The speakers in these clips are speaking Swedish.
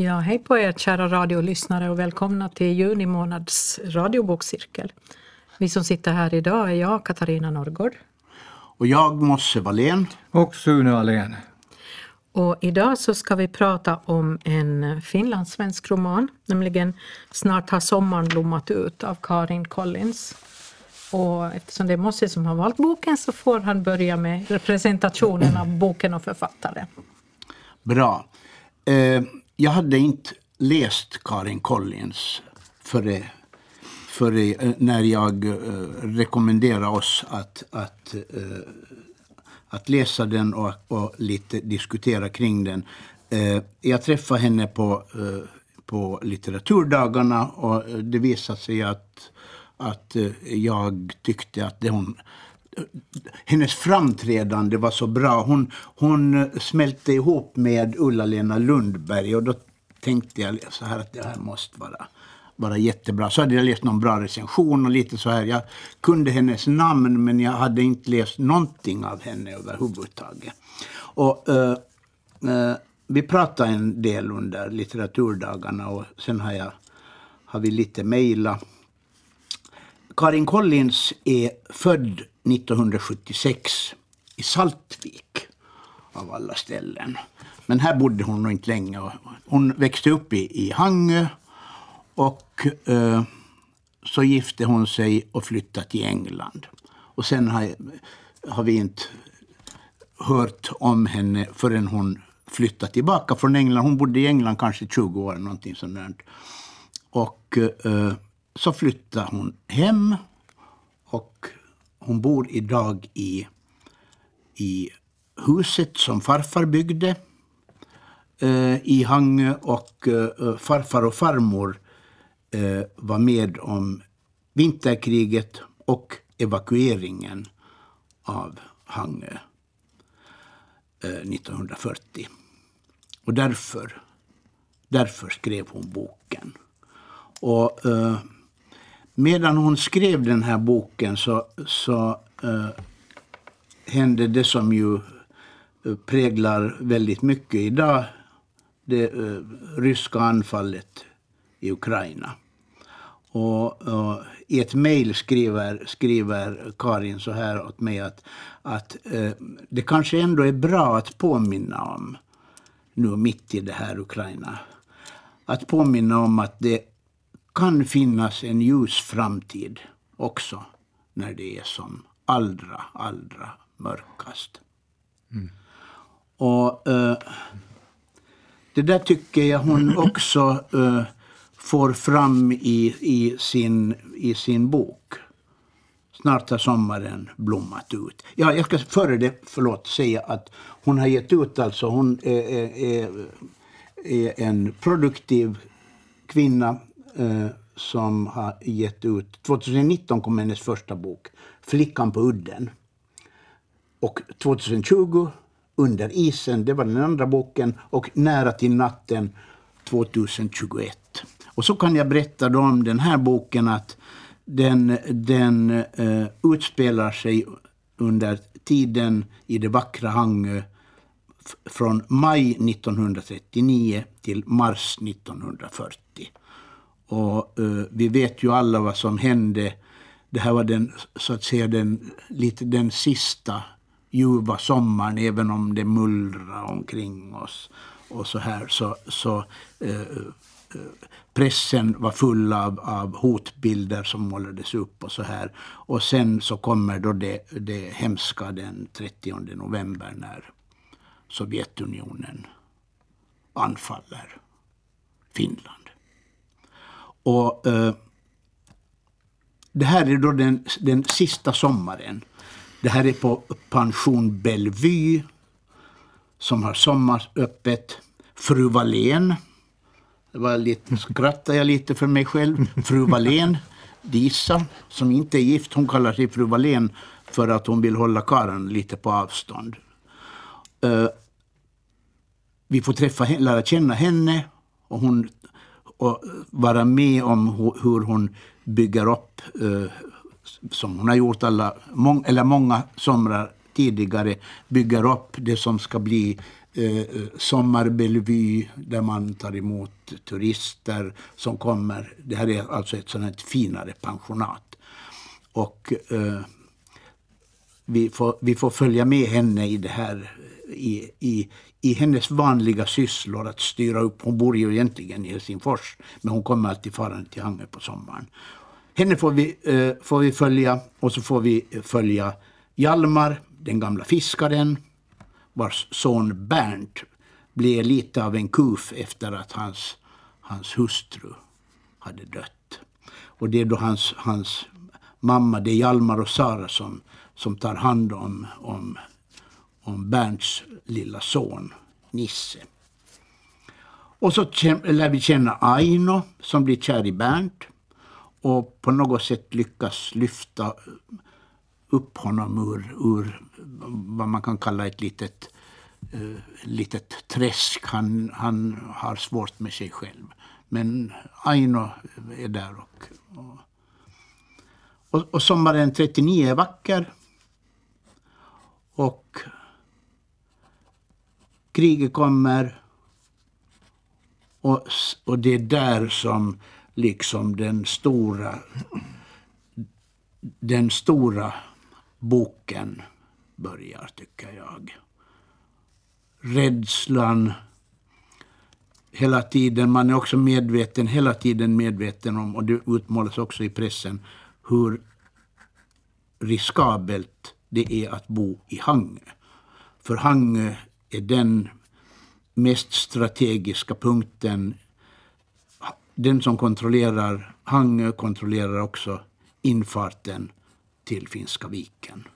Ja, hej på er kära radiolyssnare och välkomna till juni månads radiobokcirkel. Vi som sitter här idag är jag, Katarina Norrgård. Och jag, Mosse Wallén. Och Sune Allén. Och idag så ska vi prata om en finlandssvensk roman, nämligen Snart har sommaren blommat ut av Karin Collins. Och eftersom det är Mosse som har valt boken så får han börja med representationen av boken och författaren. Bra. Eh, jag hade inte läst Karin Collins före, före eh, när jag eh, rekommenderade oss att, att, eh, att läsa den och, och lite diskutera kring den. Jag träffade henne på, på litteraturdagarna och det visade sig att, att jag tyckte att det hon hennes framträdande var så bra. Hon, hon eh, smälte ihop med Ulla-Lena Lundberg och då tänkte jag så här att det här måste vara, vara jättebra. Så hade jag läst någon bra recension och lite så här. Jag kunde hennes namn men jag hade inte läst någonting av henne överhuvudtaget. Och, uh, uh, vi pratade en del under litteraturdagarna och sen har, jag, har vi lite mejlat. Karin Collins är född 1976 i Saltvik av alla ställen. Men här bodde hon nog inte länge. Hon växte upp i, i Hangö och eh, så gifte hon sig och flyttade till England. Och sen har, har vi inte hört om henne förrän hon flyttade tillbaka från England. Hon bodde i England kanske 20 år, någonting sånt Och eh, så flyttade hon hem och hon bor idag i, i huset som farfar byggde eh, i Hangö och eh, farfar och farmor eh, var med om vinterkriget och evakueringen av Hangö eh, 1940. Och därför, därför skrev hon boken. Och eh, medan hon skrev den här boken så, så uh, hände det som ju eh, präglar väldigt mycket idag. Det uh, ryska anfallet i Ukraina. Och, uh, I ett mejl skriver, skriver Karin så här åt mig att, att det kanske ändå är bra att påminna om, nu mitt i det här Ukraina, att påminna om att det kan finnas en ljus framtid också när det är som allra, allra mörkast. Mm. Och uh, det där tycker jag hon också uh, får fram i, i, sin, i sin bok. Snart har sommaren blommat ut. Ja, jag ska före det förlåt, säga att hon har gett ut, alltså hon är, är, är en produktiv kvinna eh, som har gett ut... 2019 kom hennes första bok, Flickan på udden. Och 2020, Under isen, det var den andra boken. Och Nära till natten 2021. Och så kan jag berätta då om den här boken att den, den uh, utspelar sig under tiden i det vackra Hangö från maj 1939 till mars 1940. Och uh, vi vet ju alla vad som hände. Det här var den, så att säga, den, lite den sista ljuva sommaren, även om det mullrade omkring oss. Och så här, så, så uh, pressen var full av, av hotbilder som målades upp och så här. Och sen så kommer då det, det hemska den 30 november när Sovjetunionen anfaller Finland. Och eh, det här är då den, den sista sommaren. Det här är på pension Bellevue som har sommaröppet. Fru Wallén. Det var lite, skrattade jag lite för mig själv. Fru Wallén, Disa, som inte är gift, hon kallar sig Fru Wallén för att hon vill hålla karen lite på avstånd. Uh, vi får träffa, lära känna henne och hon och vara med om hur hon bygger upp, eh, som hon har gjort alla, eller många somrar tidigare, bygger upp det som ska bli eh, Sommarbellevue där man tar emot turister som kommer. Det här är alltså ett sådant finare pensionat. Och eh, vi, får, vi får följa med henne i det här i, i, i hennes vanliga sysslor att styra upp. Hon bor ju egentligen i Helsingfors men hon kommer alltid farande till Hangö på sommaren. Henne får vi, eh, får vi följa och så får vi följa Hjalmar, den gamla fiskaren vars son Bernt blev lite av en kuf efter att hans, hans hustru hade dött. Och det är då hans, hans mamma, det är Hjalmar och Sara som, som tar hand om, om, om Bernts lilla son Nisse. Och så lär vi känna Aino som blir kär i Bernt och på något sätt lyckas lyfta upp honom ur, ur vad man kan kalla ett litet, uh, litet träsk. Han, han har svårt med sig själv. Men Aino är där. Och, och, och, och sommaren 39 är vacker. Och kriget kommer. Och, och det är där som liksom den stora den stora boken börjar, tycker jag. Rädslan hela tiden, man är också medveten, hela tiden medveten om, och det utmålas också i pressen, hur riskabelt det är att bo i Hangö. För Hangö den mest strategiska punkten. Den som kontrollerar Hangö kontrollerar också infarten till Finska viken.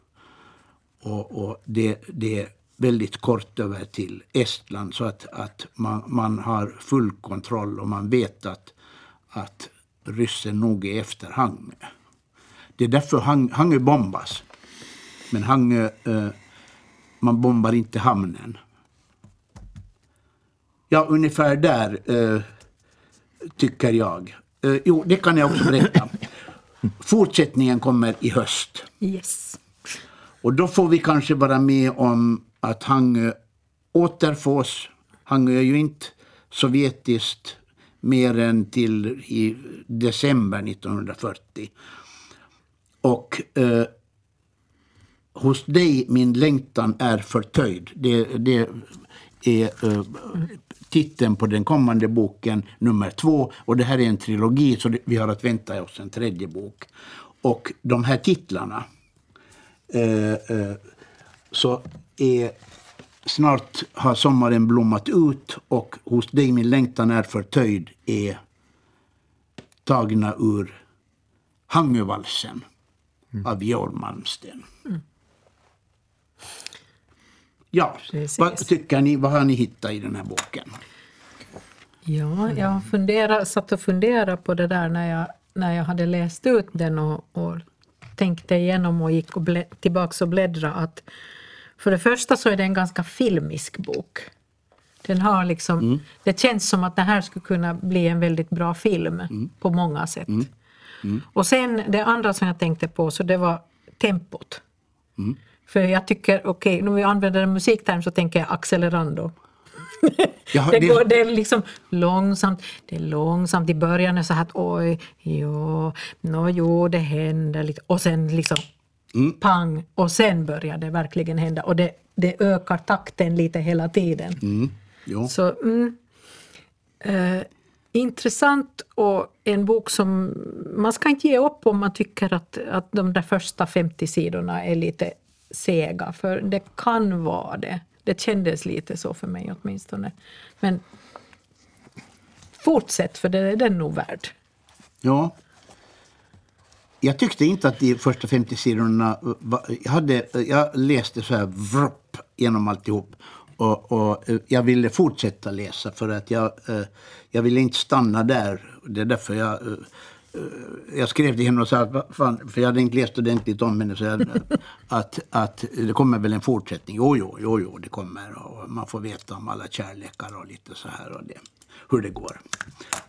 Och, och det, det, är väldigt kort över till Estland så att, att man, man har full kontroll och man vet att, att ryssen nog är efter Hangö. Det är därför Hang, Hangö bombas. Men Hangö, eh, man bombar inte hamnen. Ja, ungefär där eh, tycker jag. Eh, jo, det kan jag också berätta. Fortsättningen kommer i höst. Yes. Och då får vi kanske vara med om att Hangö återfås. Hangö är ju inte sovjetiskt mer än till i december 1940. Och eh, hos dig min längtan är förtöjd. Det, det är eh, titeln på den kommande boken, nummer två. Och det här är en trilogi, så vi har att vänta oss en tredje bok. Och de här titlarna eh, eh, så är Snart har sommaren blommat ut och Hos dig min längtan är förtöjd är tagna ur Hangövalsen mm. av Georg Malmsten. Mm. Ja, Precis. vad tycker ni? Vad har ni hittat i den här boken? Ja, jag funderar, satt och funderade på det där när jag, när jag hade läst ut den och, och tänkte igenom och gick och blä, tillbaks och bläddra att för det första så är det en ganska filmisk bok. Den har liksom, mm. Det känns som att det här skulle kunna bli en väldigt bra film mm. på många sätt. Mm. mm. Och sen det andra som jag tänkte på så det var tempot. För jag tycker, okej, okay, när vi använder en musikterm så tänker jag accelerando. Ja, det, går, det är liksom långsamt, det är långsamt. I början är så här att oj, jo, no, jo, det händer. Och sen liksom mm. pang, och sen börjar det verkligen hända. Och det, det ökar takten lite hela tiden. Mm. Så, mm, eh, intressant och en bok som man ska inte ge upp om man tycker att, att de där första 50 sidorna är lite sega, för det kan vara det. Det kändes lite så för mig åtminstone. Men fortsätt, för det är den nog värd. Ja. Jag tyckte inte att de första 50 sidorna... Eh, jag, hade, eh, jag läste så här vrpp genom alltihop. Och, och eh, jag ville fortsätta läsa för att jag, jag ville inte stanna där. Det är därför jag jag skrev till henne och sa, att, fan, för jag hade inte läst ordentligt om henne, så jag, att, att det kommer väl en fortsättning. Jo, jo, jo, jo, det kommer. Och man får veta om alla kärlekar och lite så här och det, hur det går.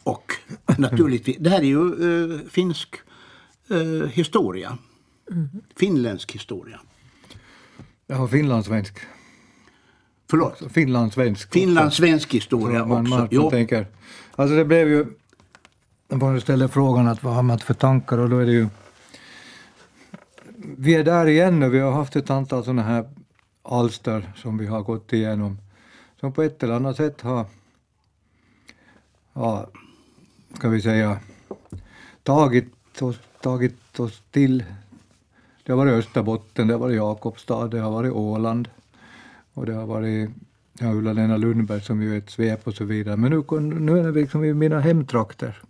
Och naturligtvis, det här är ju uh, finsk uh, historia. Mm. Finländsk historia. Har finlandssvensk. Förlåt? Finlandssvensk. Finlandssvensk historia man, också. man, Jo. man tänker, alltså det blev ju, när man ställer frågan att vad har man för tankar och då är det ju, vi är där igen och vi har haft ett antal sådana här alster som vi har gått igenom som på ett eller annat sätt har, ja, ska vi säga, tagit oss, tagit oss till. Det har varit Österbotten, det har varit Jakobstad, det har varit Åland och det har varit ja, Ulla-Lena Lundberg som ju är ett svep och så vidare. Men nu, nu är det liksom i mina hemtrakter.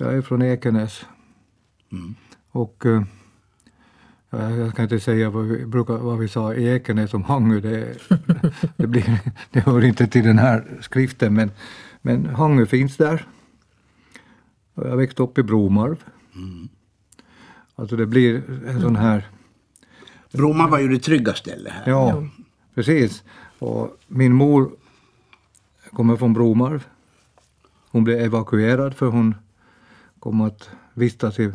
Jag är från Ekenäs. Och eh, ja, jag kan inte säga vad vi, brukar, vad vi sa i Ekenäs om Hangö. Det, det, blir, det hör inte till den här skriften men, men Hangö finns där. Och jag växte upp i Bromarv. Alltså det blir en sån här Bromma var ju det trygga stället här. Ja, precis. Och min mor kommer från Bromarv. Hon blev evakuerad för hon kom att vistas i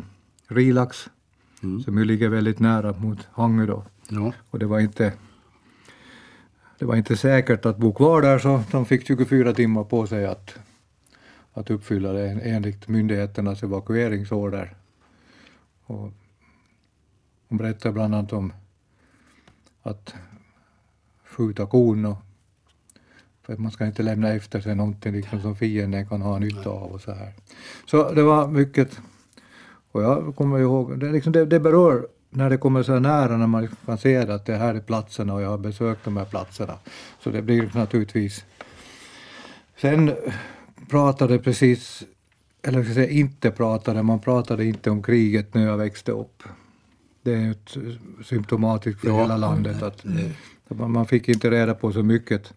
Rilax, som ju ligger väldigt nära mot Hangö då. Ja. Och det var inte det var inte säkert att bo kvar där så de fick 24 timmar på sig att, att uppfylla det enligt myndigheternas evakueringsorder. Och hon berättar bland annat om att skjuta kon och för att man ska inte lämna efter sig någonting liksom som fienden kan ha nytta av och så här. Så det var mycket och jag kommer ihåg, det, liksom, det, det berör när det kommer så här nära när man kan se att det här är platserna och jag har besökt de här platserna. Så det blir naturligtvis... Sen pratade precis, eller ska säga inte pratade, man pratade inte om kriget när jag växte upp. Det är ett symptomatiskt för Ja. hela landet att att man, man fick inte reda på så mycket.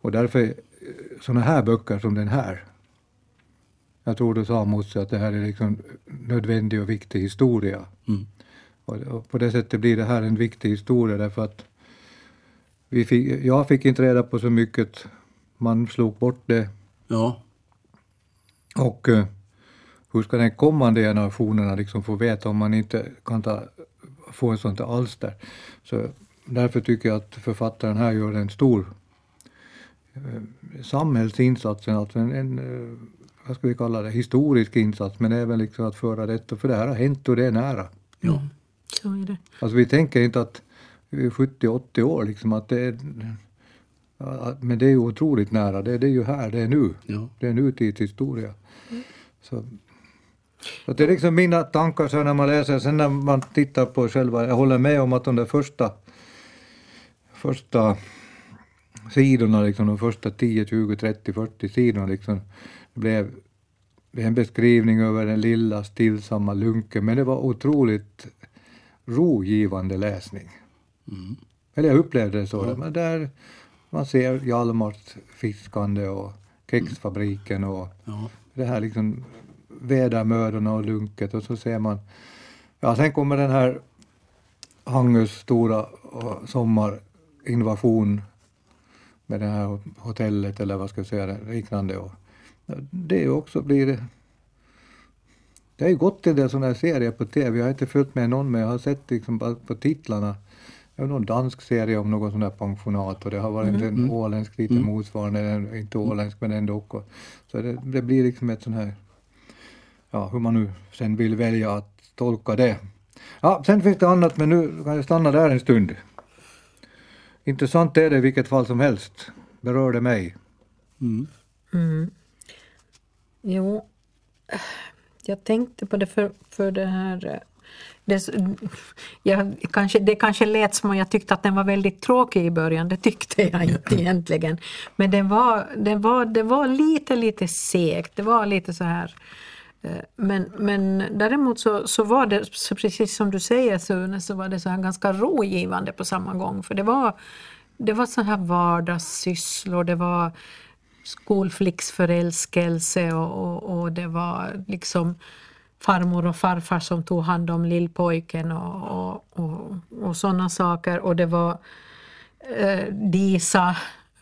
Och därför sådana här böcker som den här jag tror du sa Mosse att det här är liksom nödvändig och viktig historia. Mm. Och, och på det sättet blir det här en viktig historia därför att vi fick, jag fick inte reda på så mycket. Man slog bort det. Ja. Och eh, hur ska den kommande generationerna liksom få veta om man inte kan ta, få ett sånt alster? Så därför tycker jag att författaren här gör en stor eh, samhällsinsats, alltså en, en eh, vad ska vi kalla det, historisk insats, men även liksom att föra detta, för det här har hänt och det är nära. ja. Så är det. Alltså vi tänker inte att vi är 70-80 år liksom, att det är, men det är ju otroligt nära, det, det är ju här, det är nu. Ja. Det är nutidshistoria. Så, så det är liksom mina tankar så när man läser, sen när man tittar på själva, jag håller med om att de där första, första sidorna, liksom, de första 10, 20, 30, 40 sidorna liksom, blev en beskrivning över den lilla stillsamma lunken, men det var otroligt rogivande läsning. Eller jag upplevde det så. Men där man ser Hjalmars fiskande och kexfabriken och Ja. det här liksom vädermödorna och lunket och så ser man, ja sen kommer den här Hangös stora eh, sommarinvasion med det här hotellet eller vad ska jag säga, liknande. Och det också blir det har ju gått en del sådana här serier på tv. Jag har inte följt med någon men jag har sett liksom på titlarna. Det var någon dansk serie om någon sån här pensionat och det har varit en åländsk lite motsvarande, eller inte åländsk men ändå. Och, så det, det blir liksom ett sån här, ja hur man nu sen vill välja att tolka det. Ja, sen finns det annat men nu kan jag stanna där en stund. Intressant är det i vilket fall som helst. Berör det mig? Mm. Jo, jag tänkte på det för, för det här... eh, Det, jag, kanske, det kanske lät som att jag tyckte att den var väldigt tråkig i början, det tyckte jag inte egentligen. Men den var, den var, det var lite, lite segt, det var lite så här... Eh, men, men däremot så, så var det, så precis som du säger Sune, så var det så här ganska rogivande på samma gång. För det var, det var så här vardagssysslor, det var skolflicksförälskelse och, och, och det var liksom farmor och farfar som tog hand om lillpojken och, och, och, och sådana saker. Och det var eh, Disa,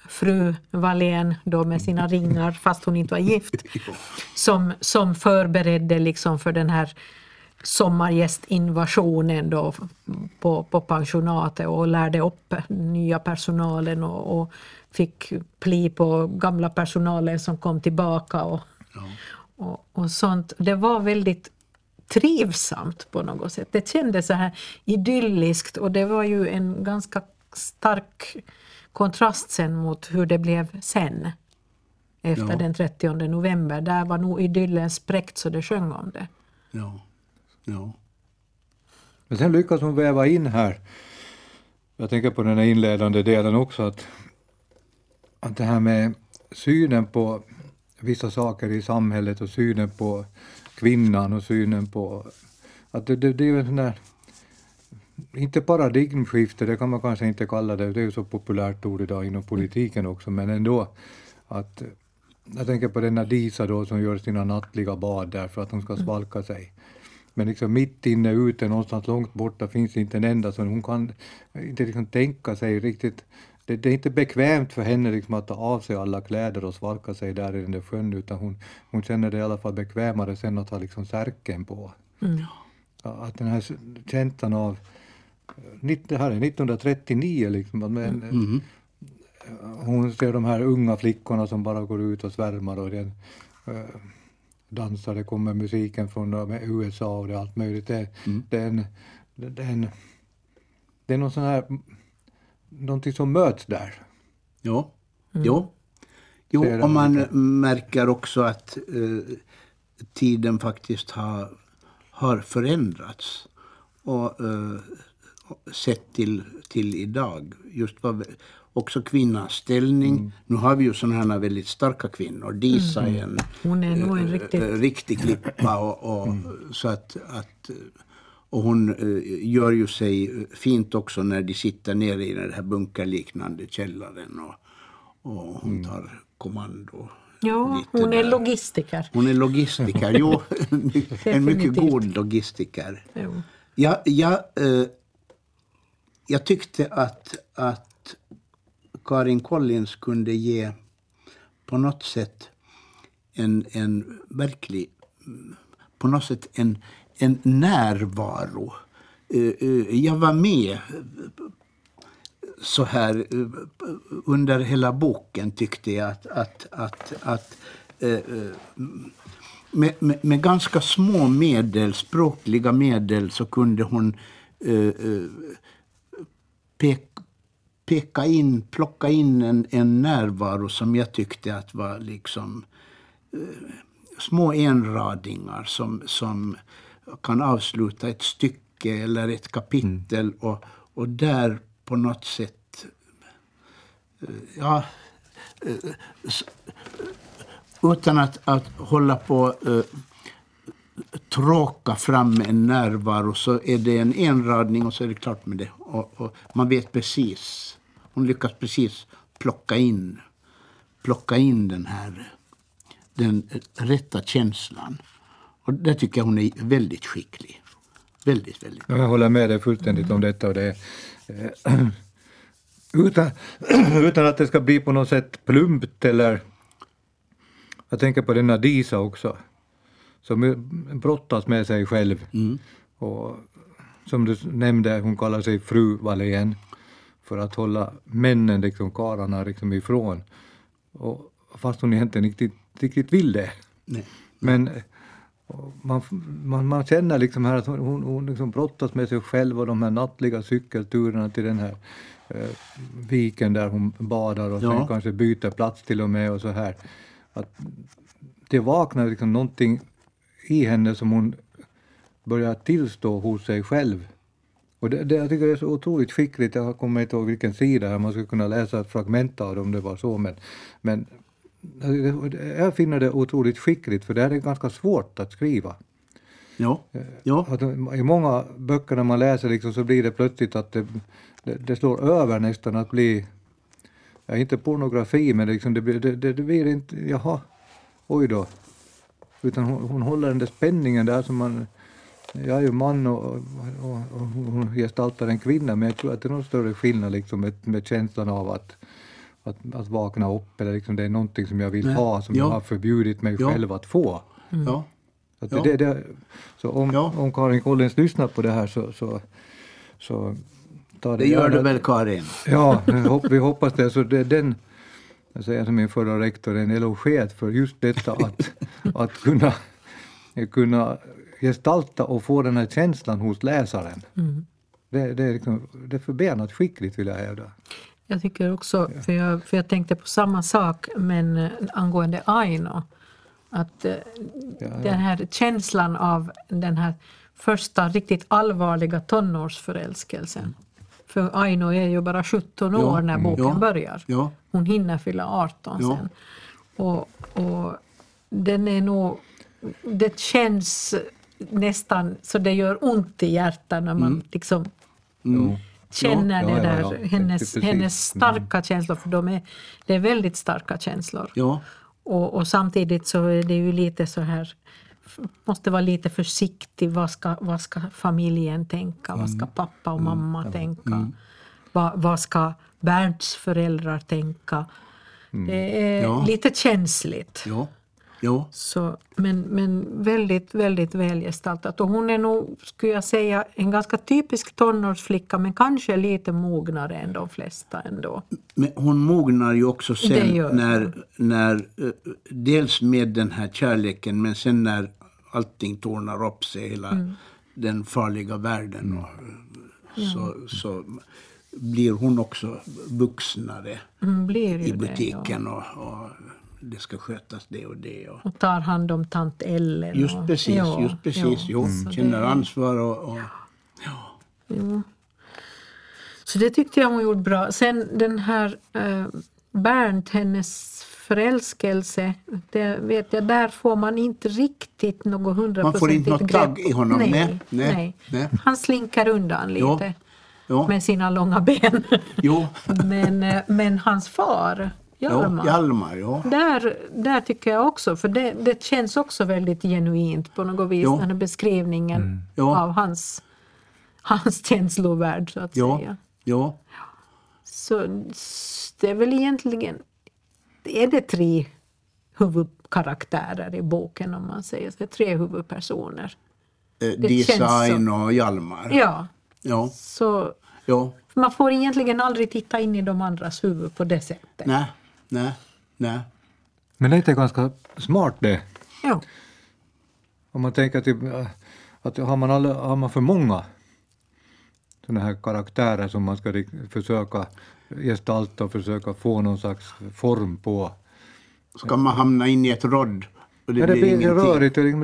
fru Wallén då med sina ringar, fast hon inte var gift, som, som förberedde liksom för den här sommargästinvasionen då på, på pensionatet och lärde upp nya personalen och, och fick pli på gamla personalen som kom tillbaka och, och, och sånt. Det var väldigt trivsamt på något sätt. Det kändes så här idylliskt och det var ju en ganska stark kontrast sen mot hur det blev sen. Efter Ja. den 30 november. Där var nog idyllen spräckt så det sjöng om det. Ja. ja. Men sen lyckas hon väva in här, jag tänker på den här inledande delen också, att, att det här med synen på vissa saker i samhället och synen på kvinnan och synen på... Att det, det, det är ju en sån där... Inte paradigmskifte, det kan man kanske inte kalla det, det är ju så populärt ord idag inom politiken också, men ändå att jag tänker på denna Disa då som gör sina nattliga bad där för att hon ska svalka sig. Men liksom mitt inne ute, någonstans långt borta, finns inte en enda som hon kan inte liksom tänka sig riktigt. Det, det är inte bekvämt för henne liksom att ta av sig alla kläder och svalka sig där i den där sjön, utan hon, hon känner det i alla fall bekvämare sen att ha liksom särken på. Ja, Att den här känslan av, det här är 1939 liksom, men, Mhm. hon ser de här unga flickorna som bara går ut och svärmar och den eh, dansar, det kommer musiken från USA och det är allt möjligt. Det, det, är en, det, det är en, det är någon sån här, någonting som möts där. Ja. Jo. Jo, Det är det och man märker också att eh, tiden faktiskt har, har förändrats. Och eh, sett till, till idag. Just vad, också kvinnans ställning. Mm. Nu har vi ju sådana här väldigt starka kvinnor. Disa är en Hon är nog en eh, riktigt... eh, riktig klippa. Och, och, Mm. så att, att, och hon eh, gör ju sig fint också när de sitter nere i den här bunkerliknande källaren. Och, och hon Mm. tar kommando. Ja, hon är där. logistiker. Hon är logistiker. Jo, en mycket god logistiker. Jo. Jag, jag, jag tyckte att, att Karin Collins kunde ge på något sätt en, en verklig, på något sätt en, en närvaro. Eh, eh, jag var med så här eh, under hela boken tyckte jag att, att, att, att med, med, med ganska små medel, språkliga medel, så kunde hon eh, eh, pek, peka in, plocka in en, en närvaro som jag tyckte att var liksom eh, små enradingar som, som kan avsluta ett stycke eller ett kapitel och, och där på något sätt eh, ja, eh, utan att, att hålla på eh, tråka fram en närvaro så är det en enradning och så är det klart med det. Och, och man vet precis. Hon lyckas precis plocka in, plocka in den här den rätta känslan. Och där tycker jag hon är väldigt skicklig. Väldigt, väldigt. skicklig. Jag håller med dig fullständigt om detta. Och det, eh, utan, utan att det ska bli på något sätt plumpt eller... Jag tänker på denna Disa också, som brottas med sig själv. Och som du nämnde, hon kallar sig fru Wallén för att hålla männen, liksom karlarna, liksom ifrån. Och, fast hon egentligen inte riktigt vill det. Nej. Men man, man, man känner liksom här att hon, hon, hon liksom brottas med sig själv och de här nattliga cykelturerna till den här eh, viken där hon badar och Ja. sen kanske byter plats till och med och så här. Att det vaknar liksom någonting i henne som hon börjar tillstå hos sig själv. Och det, det, jag tycker det är så otroligt skickligt, jag kommer inte ihåg vilken sida man skulle kunna läsa ett fragment av det om det var så, men, men jag finner det otroligt skickligt för det här är ganska svårt att skriva. Ja. ja. Att I många böcker när man läser liksom så blir det plötsligt att det, det, det slår över nästan att bli, ja inte pornografi men liksom det, det, det blir inte, jaha, oj då. Utan hon, hon håller den där spänningen där som man, jag är ju man och, och, och, hon gestaltar en kvinna men jag tror att det är någon större skillnad liksom med, med känslan av att, att, att vakna upp eller liksom det är någonting som jag vill Nej. ha som Ja. jag har förbjudit mig Ja. själv att få. ja. Så, att Ja. det, det, så om, Ja. om Karin Collins lyssnar på det här så, så Så ta Det gör du väl Karin? Ja, vi hopp- vi hoppas det. Så det den, jag säger som min förra rektor, en eloge för just detta att, att kunna, kunna gestalta och få den här känslan hos läsaren. Det, det, är liksom, det är förbenat skickligt vill jag hävda. Jag tycker också, för jag, för jag tänkte på samma sak men eh, angående Aino. Att eh, den här känslan av den här första riktigt allvarliga tonårsförälskelsen. För Aino är ju bara 17 år Ja, när boken ja, börjar. ja. Hon hinner fylla 18 Ja. sen. Och, och den är nog... Det känns nästan så det gör ont i hjärtat när man liksom känner Mm. Ja, det där, hennes, hennes starka känslor, för de är, det är väldigt starka känslor. Och, och samtidigt så är det ju lite så här, måste vara lite försiktig. Vad ska, vad ska familjen tänka? Vad ska pappa och mamma tänka? Vad, vad ska föräldrar tänka? Det är Ja. lite känsligt. ja, ja. Så, men, men väldigt, väldigt välgestaltat. Och hon är nog, skulle jag säga, en ganska typisk tonårsflicka men kanske lite mognare än de flesta ändå. Men hon mognar ju också sen när, när eh, dels med den här kärleken men sen när allting tornar upp sig, hela Mm. den farliga världen. Och, eh, så, så blir hon också vuxnare ju i det, butiken och, och det ska skötas det och det. Och, Och tar hand om tant Ellen. just och, precis, ja, just precis. ja. Jo, Så känner det- ansvar och, och Jo. Så det tyckte jag hon gjorde bra. Sen den här eh, Bernt, hennes förälskelse, det vet jag, där får man inte riktigt något hundraprocentigt inte något tag i honom, Nej, nej, nej, nej. Han slinker undan lite ja, med sina långa ben. jo, men, eh, men hans far, ja, Hjalmar, Hjalmar, ja. där, där tycker jag också, för det, det känns också väldigt genuint på något vis, Ja. den här beskrivningen Ja. av hans, hans känslovärld så att säga. ja, Så det är väl egentligen, är det tre huvudkaraktärer i boken om man säger så, tre huvudpersoner. Eh, Det Design och Hjalmar. Ja, Ja, så ja. man får egentligen aldrig titta in i de andras huvud på det sättet. Nej, nej, nej. Men det är inte ganska smart det. Ja. Om man tänker typ, äh, att har man, alla, har man för många sådana här karaktärer som man ska försöka gestalta och försöka få någon slags form på. Ska man hamna in i ett rodd och det, Ja, det blir blir ingenting. rörigt. Det, är liksom-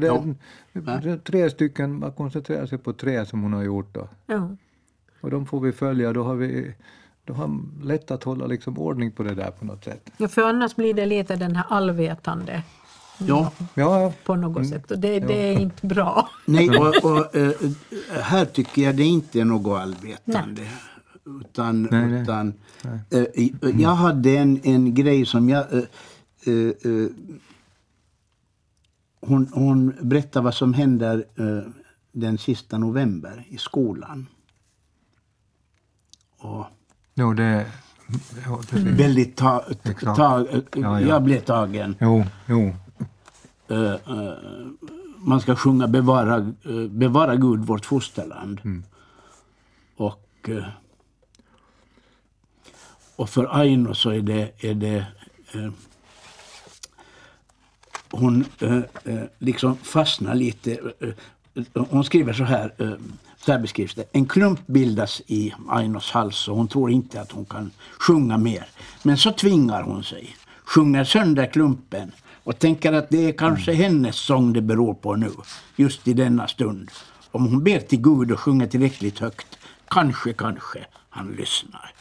det, Ja. det tre stycken, man koncentrerar sig på tre som hon har gjort. Då. Ja. Och de får vi följa. Då har vi då har lätt att hålla liksom ordning på det där på något sätt. ja, för annars blir det lite den här allvetande Ja, Ja, på något sätt och det, det är inte bra. nej, och, och, eh, här tycker jag det inte är något allvetande. Utan, Nej, nej. utan eh, jag hade en, en grej som jag... eh, eh, eh, hon, hon berättar vad som händer eh, den sista november i skolan. Och jo, det... Jo, precis. väldigt ta, Exakt. ta, Ja, ja. Jag blev tagen. jo, jo. Eh, eh, man ska sjunga bevara, eh, bevara Gud vårt fosterland. Och, eh, och för Aino så är det, är det eh, hon eh, eh, liksom fastnar lite. eh, eh, hon skriver så här, så här beskrivs det. En klump bildas i Ainos hals och hon tror inte att hon kan sjunga mer. Men så tvingar hon sig, sjunger sönder klumpen och tänker att det är kanske hennes sång det beror på nu, just i denna stund. Om hon ber till Gud och sjunger tillräckligt högt, kanske, kanske han lyssnar.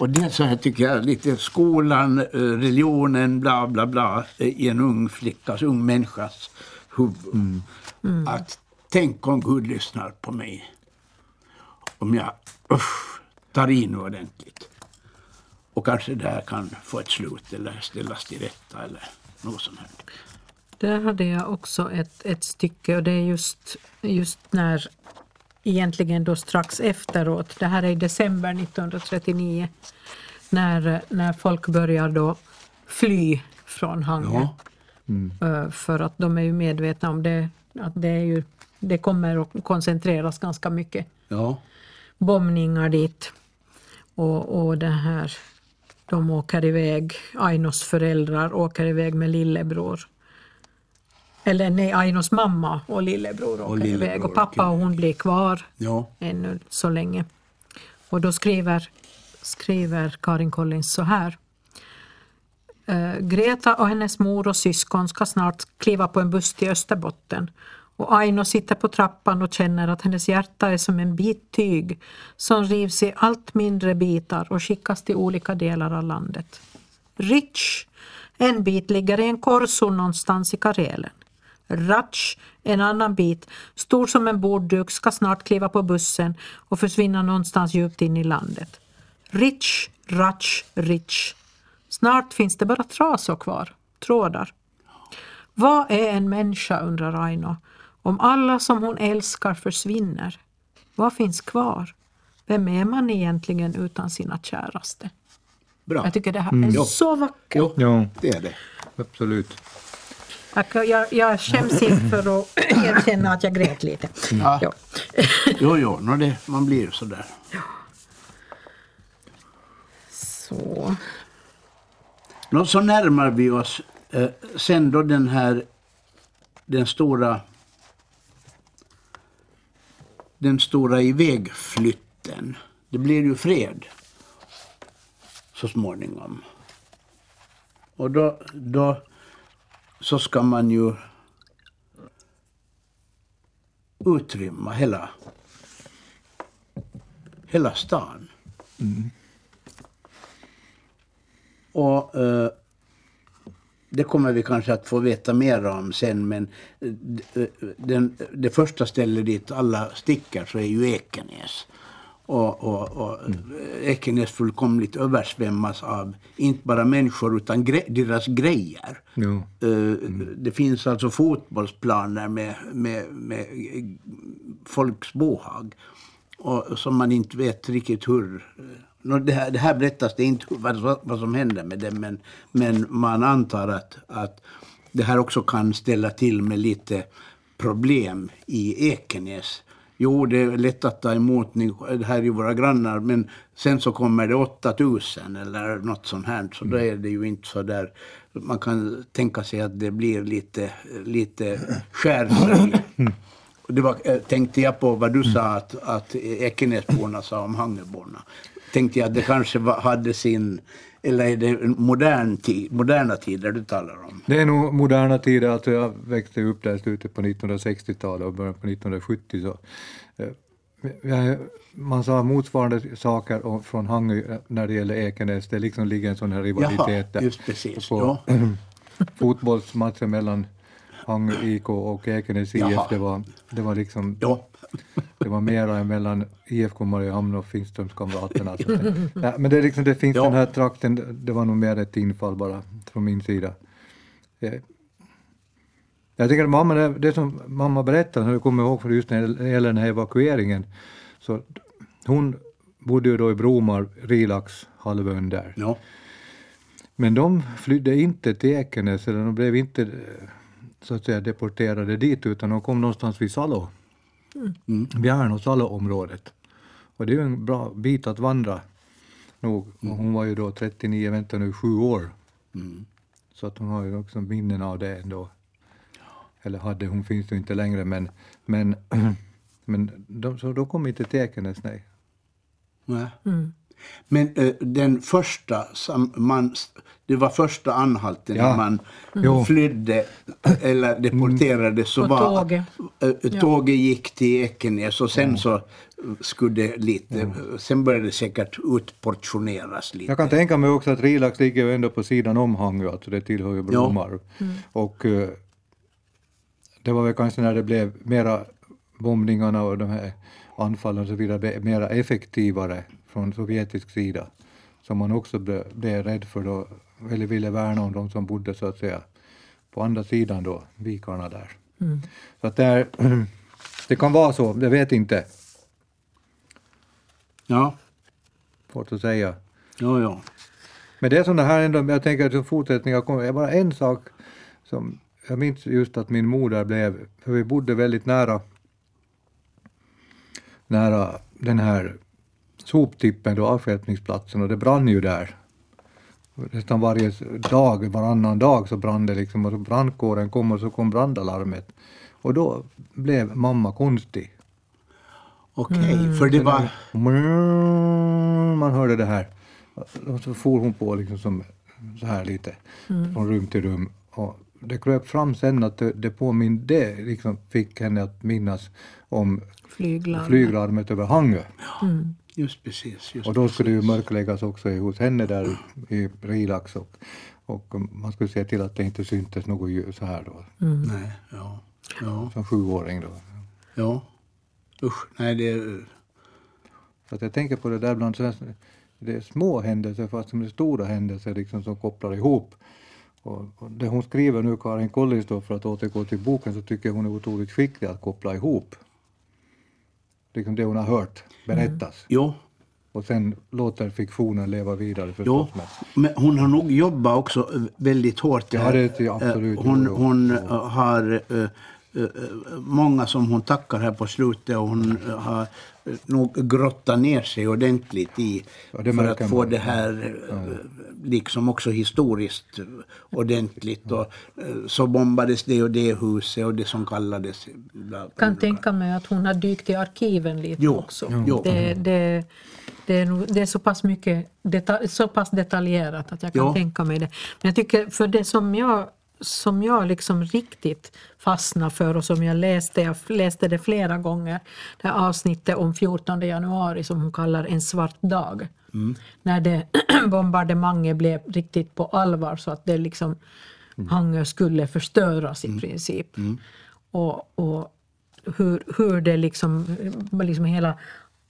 Och det är så här tycker jag, lite skolan, eh, religionen, bla bla bla eh, i en ung flickas, ung människas huvud. Att tänk om Gud lyssnar på mig. Om jag usch, tar i nu ordentligt. Och kanske det här kan få ett slut eller ställas till rätta eller något sånt här. Där hade jag också ett, ett stycke och det är just, just när egentligen då strax efteråt, det här är i december 1939, när, när folk börjar då fly från Hangö. Ja. Eh, För att de är ju medvetna om det, att det, är ju, det kommer att koncentreras ganska mycket Ja, bombningar dit. Och, och det här, de åker iväg, Ainos föräldrar åker iväg med lillebror. Eller nej, Ainos mamma och lillebror åker lillebror, iväg och pappa och hon blir kvar Ja. ännu så länge. Och då skriver, skriver Karin Collins så här. Eh, Greta och hennes mor och syskon ska snart kliva på en buss till Österbotten. Och Aino sitter på trappan och känner att hennes hjärta är som en bit tyg som rivs i allt mindre bitar och skickas till olika delar av landet. Rich, en bit ligger i en korrzon någonstans i Karelen. Ratch, en annan bit, stor som en bordduk, ska snart kliva på bussen och försvinna någonstans djupt in i landet. Rich, Ratch, Rich. Snart finns det bara trasor kvar, trådar. Vad är en människa, undrar Aino, om alla som hon älskar försvinner? Vad finns kvar? Vem är man egentligen utan sina käraste? Bra. Jag tycker det här är Jo. så vackert. Jo, Ja, det är det. absolut. Jag, jag, skäms för att erkänna att jag grät lite. Ja. Ja. Jo, jo, no, det, man blir sådär. Så. Nå, så närmar vi oss eh, sen då den här den stora den stora ivägflytten. Det blir ju fred så småningom. Och då, då så ska man ju utrymma hela, hela stan. Och eh, det kommer vi kanske att få veta mer om sen men eh, eh, den, det första stället dit alla sticker så är ju Ekenäs. Och, och, och Ekenäs fullkomligt översvämmas av inte bara människor utan gre- deras grejer. Eh, Det finns alltså fotbollsplaner med, med, med folks bohag. Och, som man inte vet riktigt hur... Nå, det, här, det här berättas det inte vad, vad som händer med det men, men man antar att, att det här också kan ställa till med lite problem i Ekenäs. Jo, det är lätt att ta emot, ni, det här är ju våra grannar, men sen så kommer det 8000 eller något sånt här, så då är det ju inte så där, man kan tänka sig att det blir lite, lite skärfölje. Och Det var, eh, tänkte jag på vad du sa att, att Ekenäsborna sa om Hangeborna. Tänkte jag att det kanske var, hade sin, eller är det modern tid, moderna tider du talar om? Det är nog moderna tider, alltså jag växte upp där i slutet på 1960-talet och början på 1970. Så, eh, man sa motsvarande saker från Hangö när det gäller Ekenäs, det liksom ligger en sån här rivalitet där. just precis. På Ja. fotbollsmatchen mellan Hangö IK och Ekenäs IF, det var, det var liksom Ja. det var mera mellan IFK Mariehamn och Finströmskamraterna. Ja, men det, är liksom, det finns Ja. den här trakten, det var nog mer ett infall bara från min sida. Eh, Jag tycker att mamma, det, som mamma berättade, när jag kommer ihåg just när det gäller den här evakueringen, så hon bodde ju då i Bromar, Rilax halvön där. Ja. Men de flydde inte till Ekenäs, eller de blev inte så att säga deporterade dit, utan de kom någonstans vid Salo. Mm. Bjärn och Salo-området. Och det är ju en bra bit att vandra nog. Och hon var ju då 39, vänta nu, sju år. Mm. Så att hon har ju också minnen av det ändå. Eller hade, hon finns ju inte längre men, men, men de, så då kom inte till Ekenäs, nej. Nej. Men eh, den första, som man, det var första anhalten Ja. när man Jo. flydde eller deporterades så På var tåget. eh, tåget gick till Ekenäs och sen så skulle det lite, sen började det säkert utportioneras lite. Jag kan tänka mig också att Rilax ligger ju ändå på sidan om Hangö, alltså det tillhör ju Bromar. Och eh, det var väl kanske när det blev mera bombningarna och de här anfallen och så vidare mera effektivare från sovjetisk sida som man också blev, blev rädd för då, eller ville värna om de som bodde så att säga på andra sidan då, vikarna där. Så att det, är, det kan vara så, jag vet inte, Ja, svårt att säga. jo, jo. Men det är sådana här ändå, jag tänker att som fortsättning, jag kommer, bara en sak som jag minns just att min mor där blev, för vi bodde väldigt nära, nära den här soptippen, då, avstjälpningsplatsen, och det brann ju där. Nästan varje dag, varannan dag så brann det liksom och så brandkåren kom och så kom brandalarmet. Och då blev mamma konstig. Okej, för det var... Man hörde det här. Och så for hon på liksom som så här lite från rum till rum. Och det kröp fram sen att det, det påminde, det liksom fick henne att minnas om Flyglarm. flyglarmet över Hangö. Just precis. Just Och då skulle det ju mörkläggas också hos henne där i Rilax och, och man skulle se till att det inte syntes något ljus så här då, Nej, ja. Ja, som sjuåring då. ja. Usch, nej det... Så att jag tänker på det där bland det är små händelser fast som det är stora händelser liksom som kopplar ihop. Och, och det hon skriver nu, Karin Collins då, för att återgå till boken, så tycker jag hon är otroligt skicklig att koppla ihop. Liksom det hon har hört berättas. Jo, Och sen låter fiktionen leva vidare förstås. Men, Men hon har nog jobbat också eh, väldigt hårt. Ja, det är absolut. Eh, Hon, hon eh, har eh, eh, många som hon tackar här på slutet och hon eh, har eh, nog grottat ner sig ordentligt i Ja, för att få man. det här eh, liksom också historiskt ordentligt. Och, så bombades det och det huset och det som kallades... Bla, kan tänka mig att hon har dykt i arkiven lite Jo, också. jo. Det, det, det, är det är så pass mycket så pass detaljerat att jag kan Ja. tänka mig det. Men jag tycker för det som jag som jag liksom riktigt fastnade för och som jag läste, jag läste det flera gånger, det här avsnittet om 14 januari som hon kallar en svart dag. När det bombardemanget blev riktigt på allvar så att det liksom Hangö skulle förstöras i princip. Och, och hur, hur det liksom, liksom hela,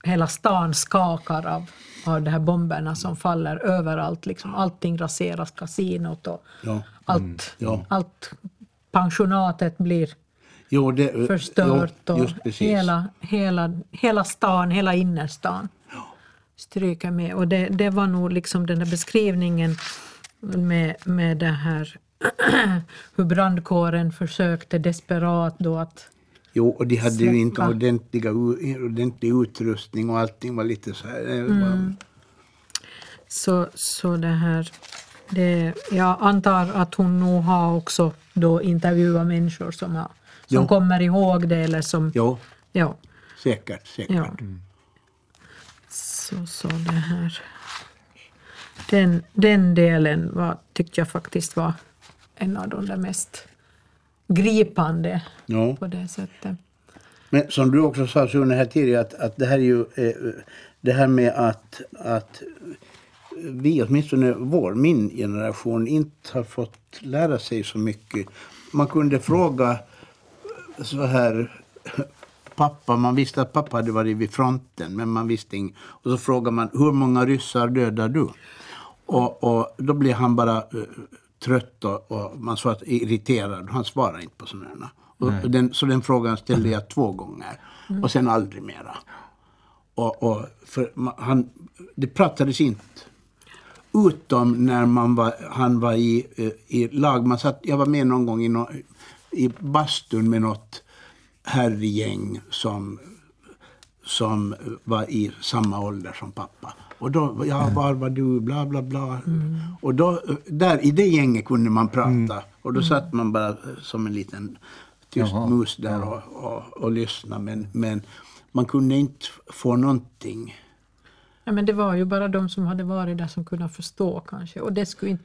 hela stan skakar av, av de här bomberna som faller överallt. Liksom. Allting raseras, kasinot och Ja. allt, Ja. allt pensionatet blir Jo, det, förstört jo, och hela, hela, hela stan, hela innerstan stryker med. Och det, det var nog liksom den där beskrivningen med, med det här hur brandkåren försökte desperat då att Jo, och de hade ju inte ordentliga, ordentlig utrustning och allting var lite så här. var- Mm. Så, så det här, det, jag antar att hon nog har också då intervjuat människor som, har, som kommer ihåg det eller som... Jo, Ja, säkert, säkert. ja. Så, så det här. Den, den delen var, tyckte jag faktiskt var en av de där mest gripande Ja. på det sättet. Men som du också sa Sune här tidigare att, att det här är ju eh, det här med att, att vi, åtminstone vår, min generation, inte har fått lära sig så mycket. Man kunde fråga så här pappa, man visste att pappa hade varit vid fronten men man visste inget. Och så frågar man hur många ryssar dödar du? Och, och då blev han bara eh, trött och, och man sa att irriterad. Han svarade inte på sådana. Och den, så den frågan ställde jag två gånger och sen aldrig mera. Och, och han, det pratades inte. Utom när man var, han var i, eh, i lag. Man satt, jag var med någon gång i, nå i bastun med något herrgäng som, som var i samma ålder som pappa. Och då, ja, var var du, bla bla bla. Och då, där i det gänget kunde man prata. Och då satt man bara eh, som en liten tyst Jaha, mus där och, och, och lyssnade. Men, men man kunde inte få någonting. Ja, men det var ju bara de som hade varit där som kunde förstå kanske. Och det skulle inte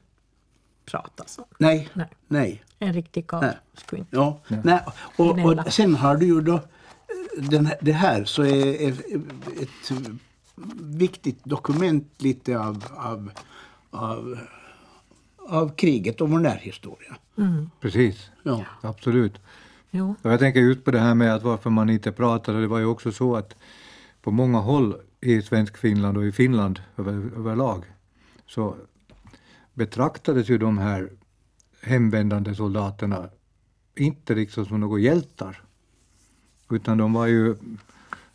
pratas om. Nej, Nej. nej. En riktig karl skulle inte. Ja, Nej, och, och sen har du ju då eh, den det här så är är ett viktigt dokument lite av, av, av, av kriget och vår närhistoria. Precis, Ja. absolut. Jo. Och jag tänker just på det här med att varför man inte pratade. Det var ju också så att på många håll i svensk Finland och i Finland över, överlag så betraktades ju de här hemvändande soldaterna inte liksom som några hjältar. Utan de var ju,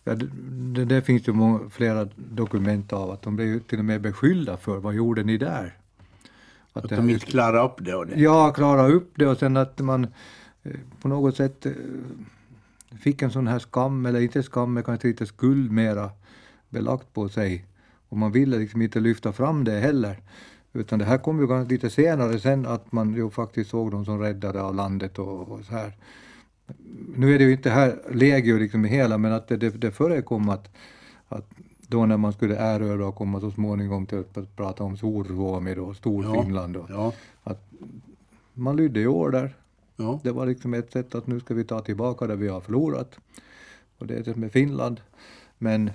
ja, det, det, finns ju många, flera dokument av att de blev till och med beskyllda för vad gjorde ni där? Att det- de inte klarar upp det. Och det. Ja, klara upp det och sen att man eh, på något sätt eh, fick en sån här skam, eller inte skam, men kanske lite skuld mera belagt på sig. och man ville liksom inte lyfta fram det heller. Utan det här kom ju lite senare sen att man ju faktiskt såg dem som räddade av landet och, och så här. Nu är det ju inte här legio liksom i hela, men att det, det, det förekom att, att då när man skulle erövra och komma så småningom till att prata om Storsuomi och Storfinland, och, Ja, att man lydde i order. ja. Det var liksom ett sätt att nu ska vi ta tillbaka det vi har förlorat. Och det är det med Finland. Men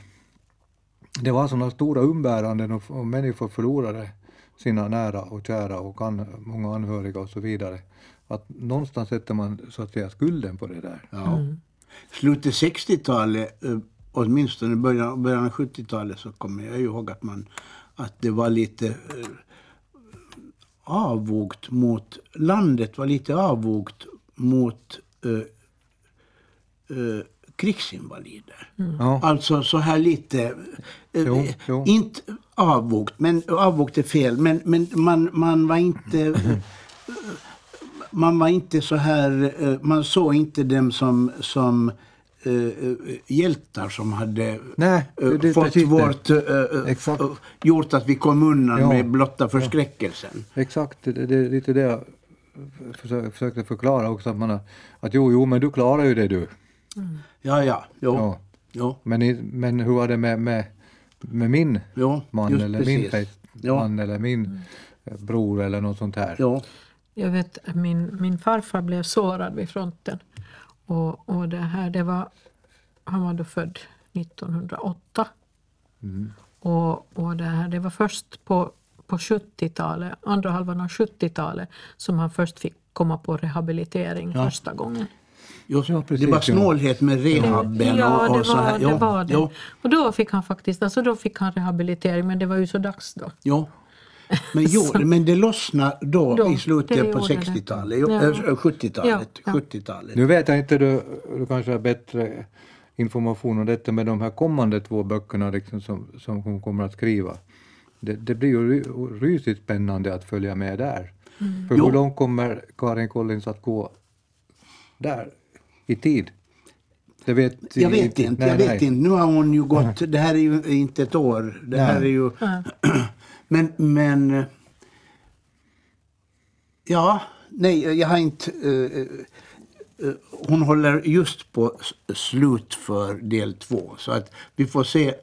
det var sådana stora umbäranden och, och människor förlorade sina nära och kära och an, många anhöriga och så vidare. Att någonstans sätter man så att säga skulden på det där. ja. Slutet 60-talet, eh, åtminstone början, början av 70-talet, så kommer jag ihåg att, man, att det var lite eh, avvogt mot, landet var lite avvogt mot eh, eh, krigsinvalider. Ja, Alltså så här lite, eh, Jo, jo. inte avvogt, men avvogt är fel, men, men man, man var inte man var inte så här, eh, man såg inte dem som, som eh, hjältar som hade Nej, det- det- fått vårt, eh, gjort att vi kom undan Ja. med blotta förskräckelsen. exakt. Det, är lite det jag försö- försökte förklara också. Att, man att jo, jo, men du klarar ju det du. Ja, ja, jo, Ja. jo, Men, men hur var det med, med, med min jo man eller precis. min Ja. man eller min eh, bror eller något sånt här? Ja, Jag vet att min, min farfar blev sårad vid fronten. Och, och det här, det var, han var då född 1908. Och, och det, här, det var först på, på 70-talet, andra halvan av 70-talet som han först fick komma på rehabilitering första gången. Ja, precis, det var ja. snålhet med rehaben Ja, och, det och så var här. det. Ja, Var det. ja, Och då fick han faktiskt, alltså då fick han rehabilitering men det var ju så dags då. Ja. Men, jo, men det lossnade då, Då, i slutet på gjorde det. 60-talet, jo, Ja. äh, 70-talet. Ja, ja. 70-talet. Nu vet jag inte, du, du kanske har bättre information om detta med de här kommande två böckerna liksom som, som hon kommer att skriva. Det, det blir ju ry- rysigt spännande att följa med där. För Jo. hur långt kommer Karin Collins att gå där i tid? Det vet Jag vet inte, nej, jag vet nej. inte. Nu har hon ju gått, det här är ju inte ett år. Det här är ju... Men, men... eh, Ja, nej, jag har inte... eh, eh, hon håller just på slut för del två. Så att vi får se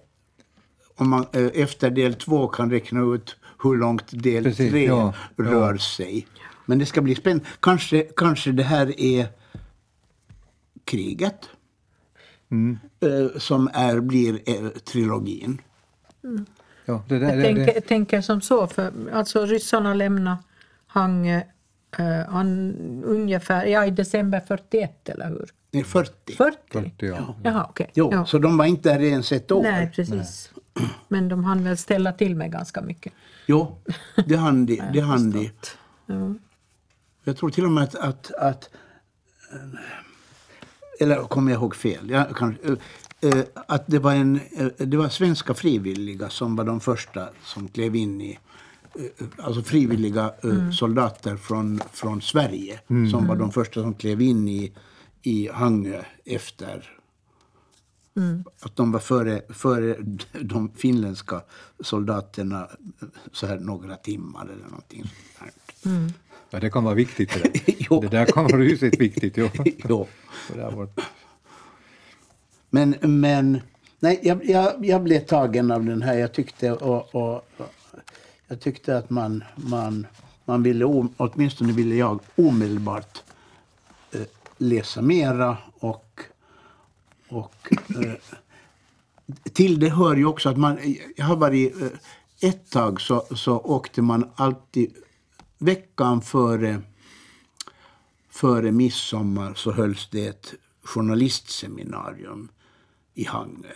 om man eh, efter del två kan räkna ut hur långt del Precis, tre ja, rör ja. sig. Men det ska bli spännande. Kanske, kanske det här är kriget Mm. eh, som är, blir eh, trilogin. Ja, det där, Jag det, tänker, det, jag tänker som så, för alltså ryssarna lämnade Hangö eh, an, ungefär ja, i december 41 eller hur? Nej, 40. 40? 40, ja. Jaha, okej. Jo, Ja. så de var inte där ens ett år. Nej, precis. Men de hann väl ställa till med ganska mycket. Jo, det hann de. Det hann de. Ja. Jag tror till och med att, att, att eh, eller kommer jag ihåg fel? Jag kan, att det var, en, eh, det var svenska frivilliga som var de första som klev in i eh, Alltså frivilliga eh, soldater från, från Sverige som var de första som klev in i, i Hangö efter att de var före, före de finländska soldaterna så här några timmar eller någonting sånt här. ja, det kan vara viktigt det där. Det där kan vara rysigt viktigt. Jo. Jo. Det där var, men, men nej, jag, jag, jag blev tagen av den här. Jag tyckte, och, och, och, jag tyckte att man, man, man ville, åtminstone ville jag omedelbart eh, läsa mera. Och, och eh, till det hör ju också att man, jag har varit, eh, ett tag så, så åkte man alltid veckan före före midsommar så hölls det ett journalistseminarium i Hangö.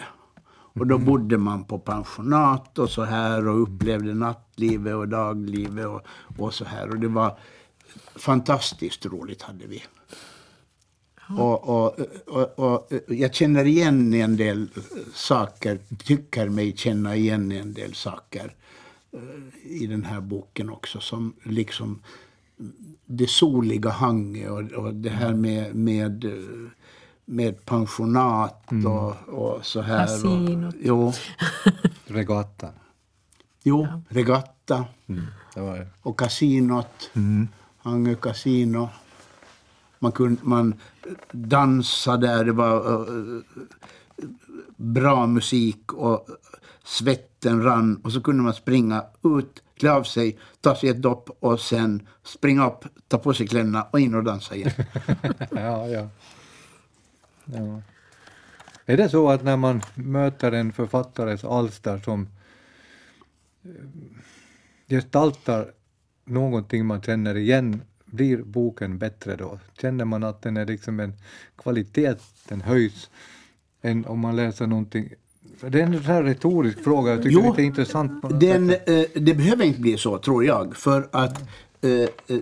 Och då bodde man på pensionat och så här och upplevde nattlivet och daglivet och, och så här. Och det var fantastiskt roligt hade vi. Och, och, och, och jag känner igen en del saker, tycker mig känna igen en del saker eh, i den här boken också som liksom det soliga Hangö och, och det här med, med, eh, med pensionat och, och så här. Kasinot. Jo, regattan. Jo, Regatta Det var, och kasinot. Hangö kasino. Man, kunde, man dansade där, det var eh, bra musik och svetten rann. Och så kunde man springa ut, klä av sig, ta sig ett dopp och sen springa upp, ta på sig kläderna och in och dansa igen. ja, ja. Ja. Är det så att när man möter en författares alster som eh, gestaltar någonting man känner igen, blir boken bättre då? Känner man att den är liksom en kvalitet, den höjs, än om man läser någonting det är en sån här retorisk fråga, jag tycker Jo, det är intressant. Den, eh, det behöver inte bli så, tror jag. För att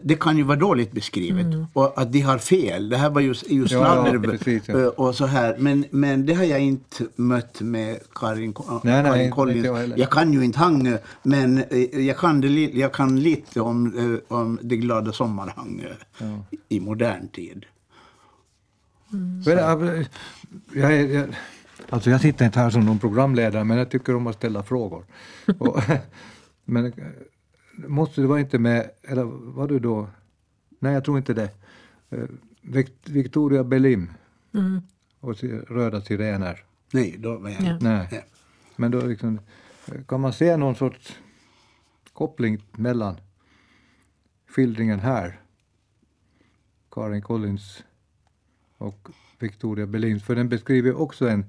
det kan ju vara dåligt beskrivet. Och att de har fel. Det här var ju, ju sladder precis, ja. eh, och så här. Men, men det har jag inte mött med Karin, Nej, nej, Karin inte Collins. jag jag kan ju inte Hangö, men eh, jag kan, det, jag kan lite om, eh, om det glada sommarhangö i modern tid. Men, äh, jag, jag, alltså jag sitter inte här som någon programledare, men jag tycker om att ställa frågor. Och, men måste det vara inte med, eller var du då, nej jag tror inte det, Eh, Vic- Victoria Belim och si- Röda sirener. Nej, då var jag Ja. inte. Nej. Nej. Men då liksom, eh, kan man se någon sorts koppling mellan skildringen här, Karin Collins och Victoria Belins, för den beskriver också en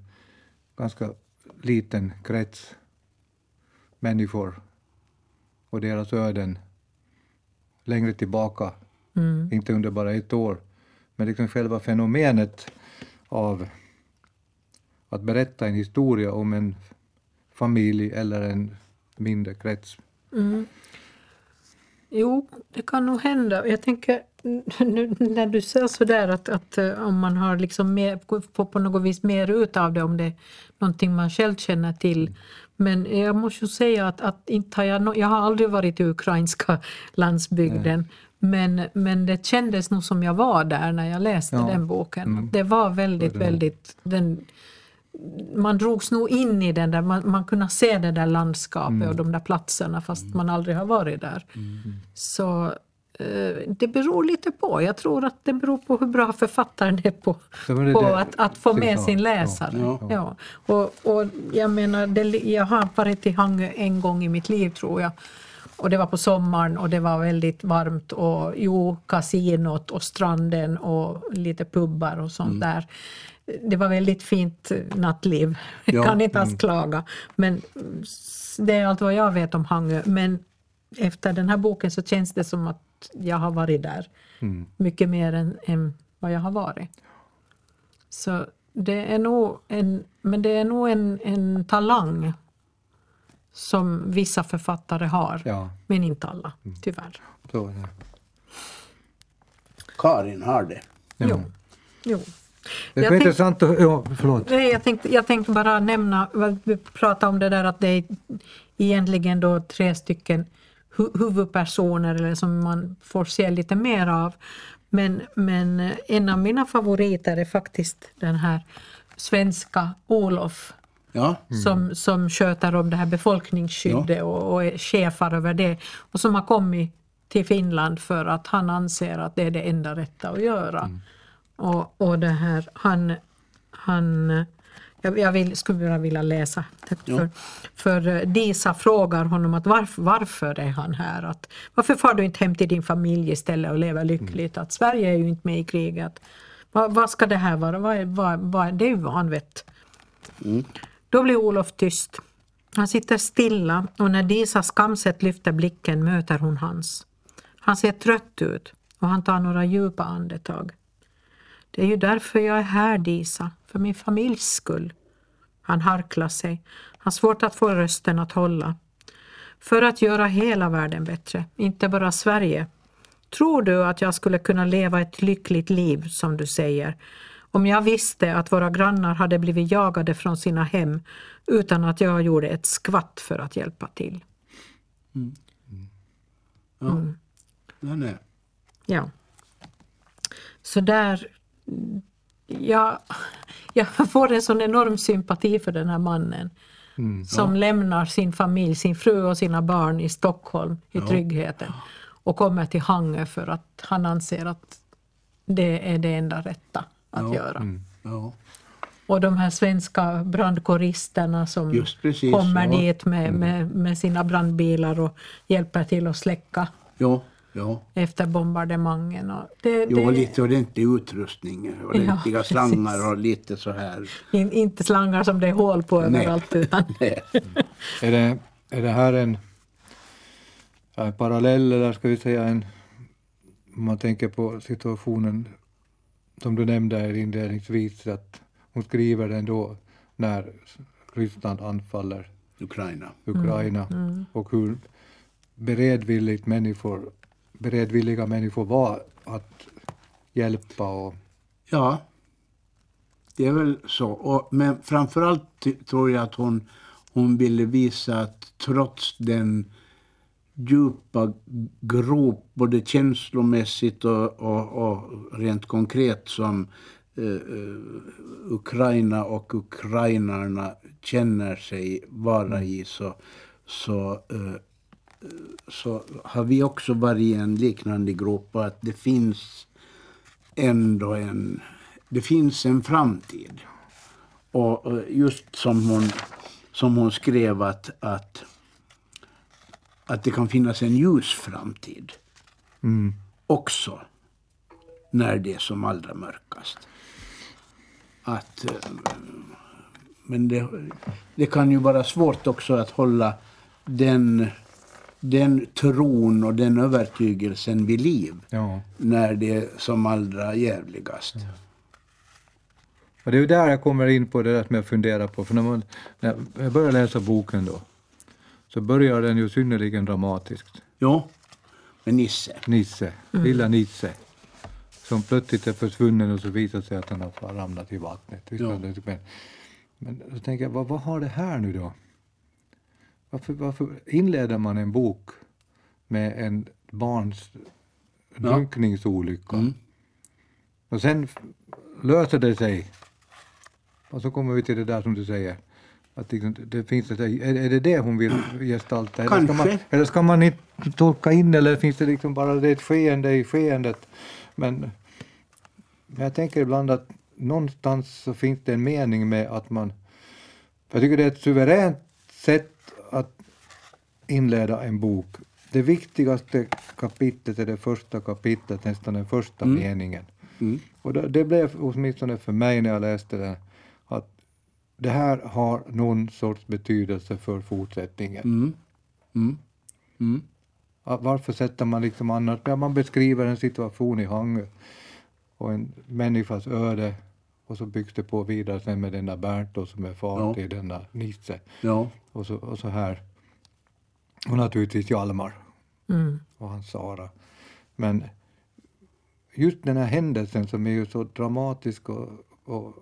ganska liten krets människor och deras öden längre tillbaka, inte under bara ett år, men liksom själva fenomenet av att berätta en historia om en familj eller en mindre krets. Jo, det kan nog hända. Jag tänker nu när du säger sådär att, att eh, om man har liksom mer, får på något vis mer ut av det om det är någonting man själv känner till. Men jag måste ju säga att, att inte har jag, nå- jag har aldrig varit i ukrainska landsbygden. Men, men det kändes nog som jag var där när jag läste Ja. den boken. Det var väldigt, väldigt... Den, man drogs nog in i den där, man, man kunde se det där landskapet och de där platserna fast man aldrig har varit där. Så eh, det beror lite på. Jag tror att det beror på hur bra författaren är på, Ja, är på att, att få med Ja, sin ja, läsare. Ja, ja. Och, och jag menar, det, jag har varit i Hangö en gång i mitt liv tror jag. Och det var på sommaren och det var väldigt varmt och jo, kasinot och stranden och lite pubbar och sånt där. Det var väldigt fint nattliv. Jag Ja. kan inte alls klaga. Men mm, det är allt vad jag vet om Hangö. Men efter den här boken så känns det som att jag har varit där. Mycket mer än, än vad jag har varit. Så det är nog en, men det är nog en, en talang som vissa författare har. Ja. Men inte alla, tyvärr. Så, ja. Karin har det. Jo. jo. Det tänk- intressant att... Ja, förlåt. Nej, jag tänkte, jag tänkte bara nämna, vi pratade om det där att det är egentligen då tre stycken hu- huvudpersoner eller som man får se lite mer av. Men, men eh, en av mina favoriter är faktiskt den här svenska Olof Ja, som, som sköter om det här befolkningsskyddet och, och är chefar över det och som har kommit till Finland för att han anser att det är det enda rätta att göra. Och, och det här, han, han jag, jag vill, skulle bara vilja läsa. För, för eh, Disa frågar honom att varför, varför är han här? Att, varför far du inte hem till din familj istället och lever lyckligt? Att Sverige är ju inte med i kriget. Vad, vad ska det här vara? Vad, vad, vad, det är ju vanvett. Då blir Olof tyst. Han sitter stilla och när Disa skamset lyfter blicken möter hon hans. Han ser trött ut och han tar några djupa andetag. Det är ju därför jag är här Disa, för min familjs skull. Han harklar sig. Han har svårt att få rösten att hålla. För att göra hela världen bättre, inte bara Sverige. Tror du att jag skulle kunna leva ett lyckligt liv, som du säger, om jag visste att våra grannar hade blivit jagade från sina hem utan att jag gjorde ett skvatt för att hjälpa till? den är. Ja. Så där... Jag, jag får en sån enorm sympati för den här mannen. som lämnar sin familj, sin fru och sina barn i Stockholm i tryggheten och kommer till Hangö för att han anser att det är det enda rätta att göra. Ja. Och de här svenska brandkåristerna som precis, kommer ja. Mm. dit med, med, med sina brandbilar och hjälper till att släcka Ja, ja. efter bombardemangen. Och det, det, och lite ordentlig utrustning, ordentliga precis. slangar och lite så här. in, inte slangar som det är hål på överallt utan Nej. Är det, är det här en, ja, en parallell eller ska vi säga en, om man tänker på situationen som du nämnde här inledningsvis, att hon skriver den då när Ryssland anfaller Ukraina. Ukraina och hur beredvilligt människor, beredvilliga människor var att hjälpa och Ja, det är väl så. Och, men framförallt tror jag att hon, hon ville visa att trots den djupa grop, både känslomässigt och, och, och rent konkret som eh, eh Ukraina och ukrainarna känner sig vara i så, så, eh, så har vi också varit i en liknande och att det finns ändå en, det finns en framtid. Och eh, just som hon, som hon skrev att, att, att det kan finnas en ljus framtid mm, också när det är som allra mörkast. Att, eh, men det, det kan ju vara svårt också att hålla den, den tron och den övertygelsen vid liv ja. när det är som allra jävligast. Och det är ju där jag kommer in på det där som jag funderar på, för när, man, när jag börjar läsa boken då, så börjar den ju synnerligen dramatiskt. Jo, med Nisse. Nisse, lilla Nisse, som plötsligt är försvunnen och så visar sig att han har ramlat i vattnet. Ja. Men, men då tänker jag, vad, vad har det här nu då? Varför, varför inleder man en bok med en barns drunkningsolycka? Mm. Och sen löser det sig. Och så kommer vi till det där som du säger. Att liksom, det finns ett, är, är det det hon vill gestalta? Eller ska, man, eller ska man inte tolka in eller finns det liksom bara det ett skeende i skeendet? Men, men jag tänker ibland att någonstans så finns det en mening med att man... Jag tycker det är ett suveränt sätt inleda en bok. Det viktigaste kapitlet är det första kapitlet, nästan den första meningen. Mm. Och det, det blev åtminstone för mig när jag läste den att det här har någon sorts betydelse för fortsättningen. Mm. Mm. Mm. Varför sätter man liksom annars, ja, man beskriver en situation i Hangö och en människas öde och så byggs det på vidare sen med denna Bernt då, som är far Ja. till denna Nisse Ja. och så, och så här. Och naturligtvis Hjalmar mm, och hans Sara. Men just den här händelsen som är ju så dramatisk och, och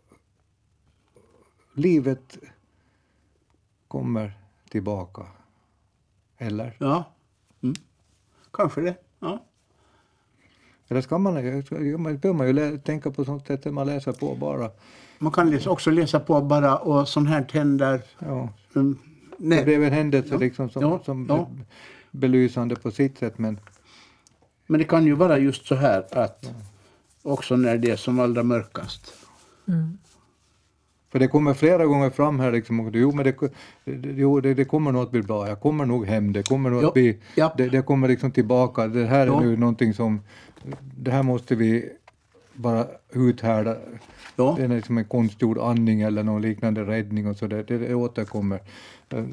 livet kommer tillbaka. Eller? Ja. Mm. Kanske det. Ja. Eller ska man, man bör man ju tänka på sånt sätt att man läser på bara. Man kan också läsa på bara och sånt här tänder. Ja. Mm. Det Nej. blev en händelse Ja. liksom som, Ja. som Ja. belysande på sitt sätt men Men det kan ju vara just så här att också när det är som allra mörkast. mm. För det kommer flera gånger fram här liksom, och, jo men det, det, jo, det, det kommer nog att bli bra, jag kommer nog hem, det kommer nog att bli, ja. det, det kommer liksom tillbaka, det här är Ja. nu någonting som, det här måste vi bara uthärda. Ja. Det är liksom en konstgjord andning eller någon liknande räddning och så, det, det, det återkommer. Eh,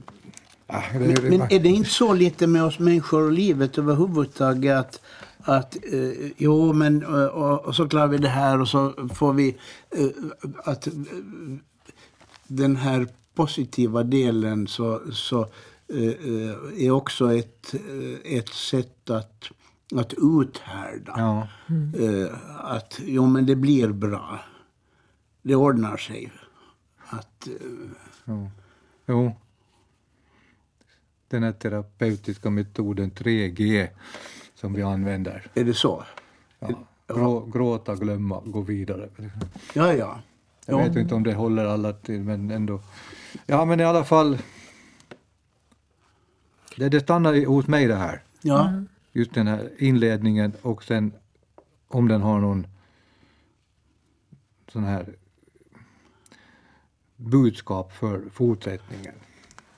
ah, det, Men, det, men är det inte så lite med oss människor och livet överhuvudtaget att, att eh, jo men eh, och, och så klarar vi det här och så får vi eh, att eh, den här positiva delen så, så eh, eh, är också ett, eh, ett sätt att, att uthärda. ja. Eh, att jo men det blir bra. Det ordnar sig. Att, eh, Jo. jo. Den här terapeutiska metoden 3G som vi använder. är det så? Ja. Grå, gråta, glömma, gå vidare. Ja, ja. Jag Ja. vet inte om det håller alla till, men ändå. Ja, men i alla fall. Det, det stannar hos mig det här. Ja, Just den här inledningen och sen om den har någon sån här budskap för fortsättningen.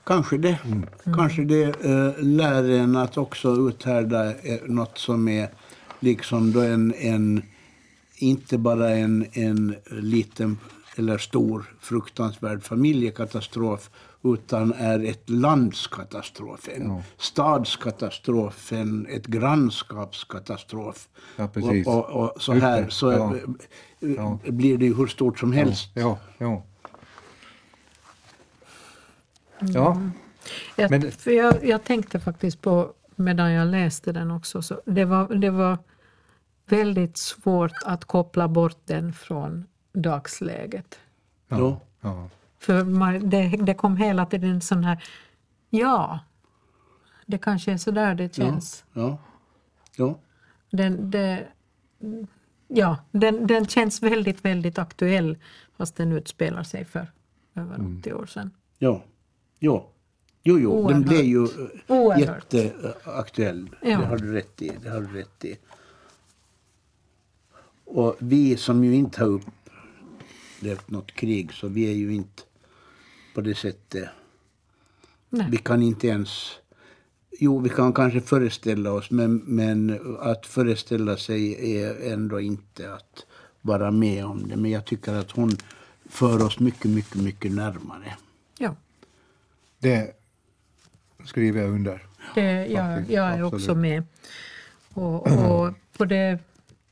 kanske det. Kanske det äh, lär en att också uthärda eh, något som är liksom då en, en inte bara en, en liten eller stor fruktansvärd familjekatastrof utan är ett lands katastrof, en Ja. stadskatastrof, en, ett grannskapskatastrof. Ja, precis. Och, och, och så här så ja. eh, Ja. blir det ju hur stort som helst. Ja, ja. Ja, Jag, Men- för jag, jag tänkte faktiskt på, medan jag läste den också, så det var, det var väldigt svårt att koppla bort den från dagsläget. Ja. ja. För man, det, det kom hela tiden en sån här, ja, det kanske är så där det känns. Ja. ja. Den, det, ja, den, den känns väldigt, väldigt aktuell fast den utspelar sig för över 80 år sedan. Ja. Jo, jo, jo. den Oerhört. blev ju eh, Oerhört. jätteaktuell. Ja. Det har du rätt i. Det har du rätt i. Och vi som ju inte har upplevt något krig, så vi är ju inte på det sättet... Nej. Vi kan inte ens... Jo, vi kan kanske föreställa oss, men, men att föreställa sig är ändå inte att vara med om det. Men jag tycker att hon för oss mycket, mycket, mycket närmare. Ja, Det skriver jag under. det, jag, jag är också absolut. med. Och, och på det,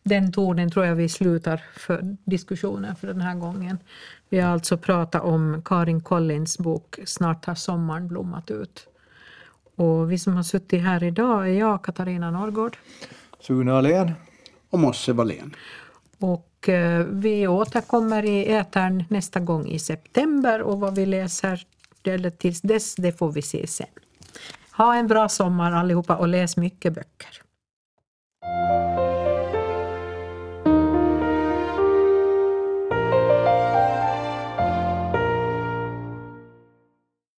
den tonen tror jag vi slutar för diskussionen för den här gången. Vi har alltså pratat om Karin Collins bok Snart har sommaren blommat ut. Och vi som har suttit här idag är jag, Katarina Norrgård. Sune Ahlén. Och Mosse Wallén. Och eh, vi återkommer i ätern nästa gång i september och vad vi läser eller tills dess, det får vi se sen. Ha en bra sommar allihopa och läs mycket böcker.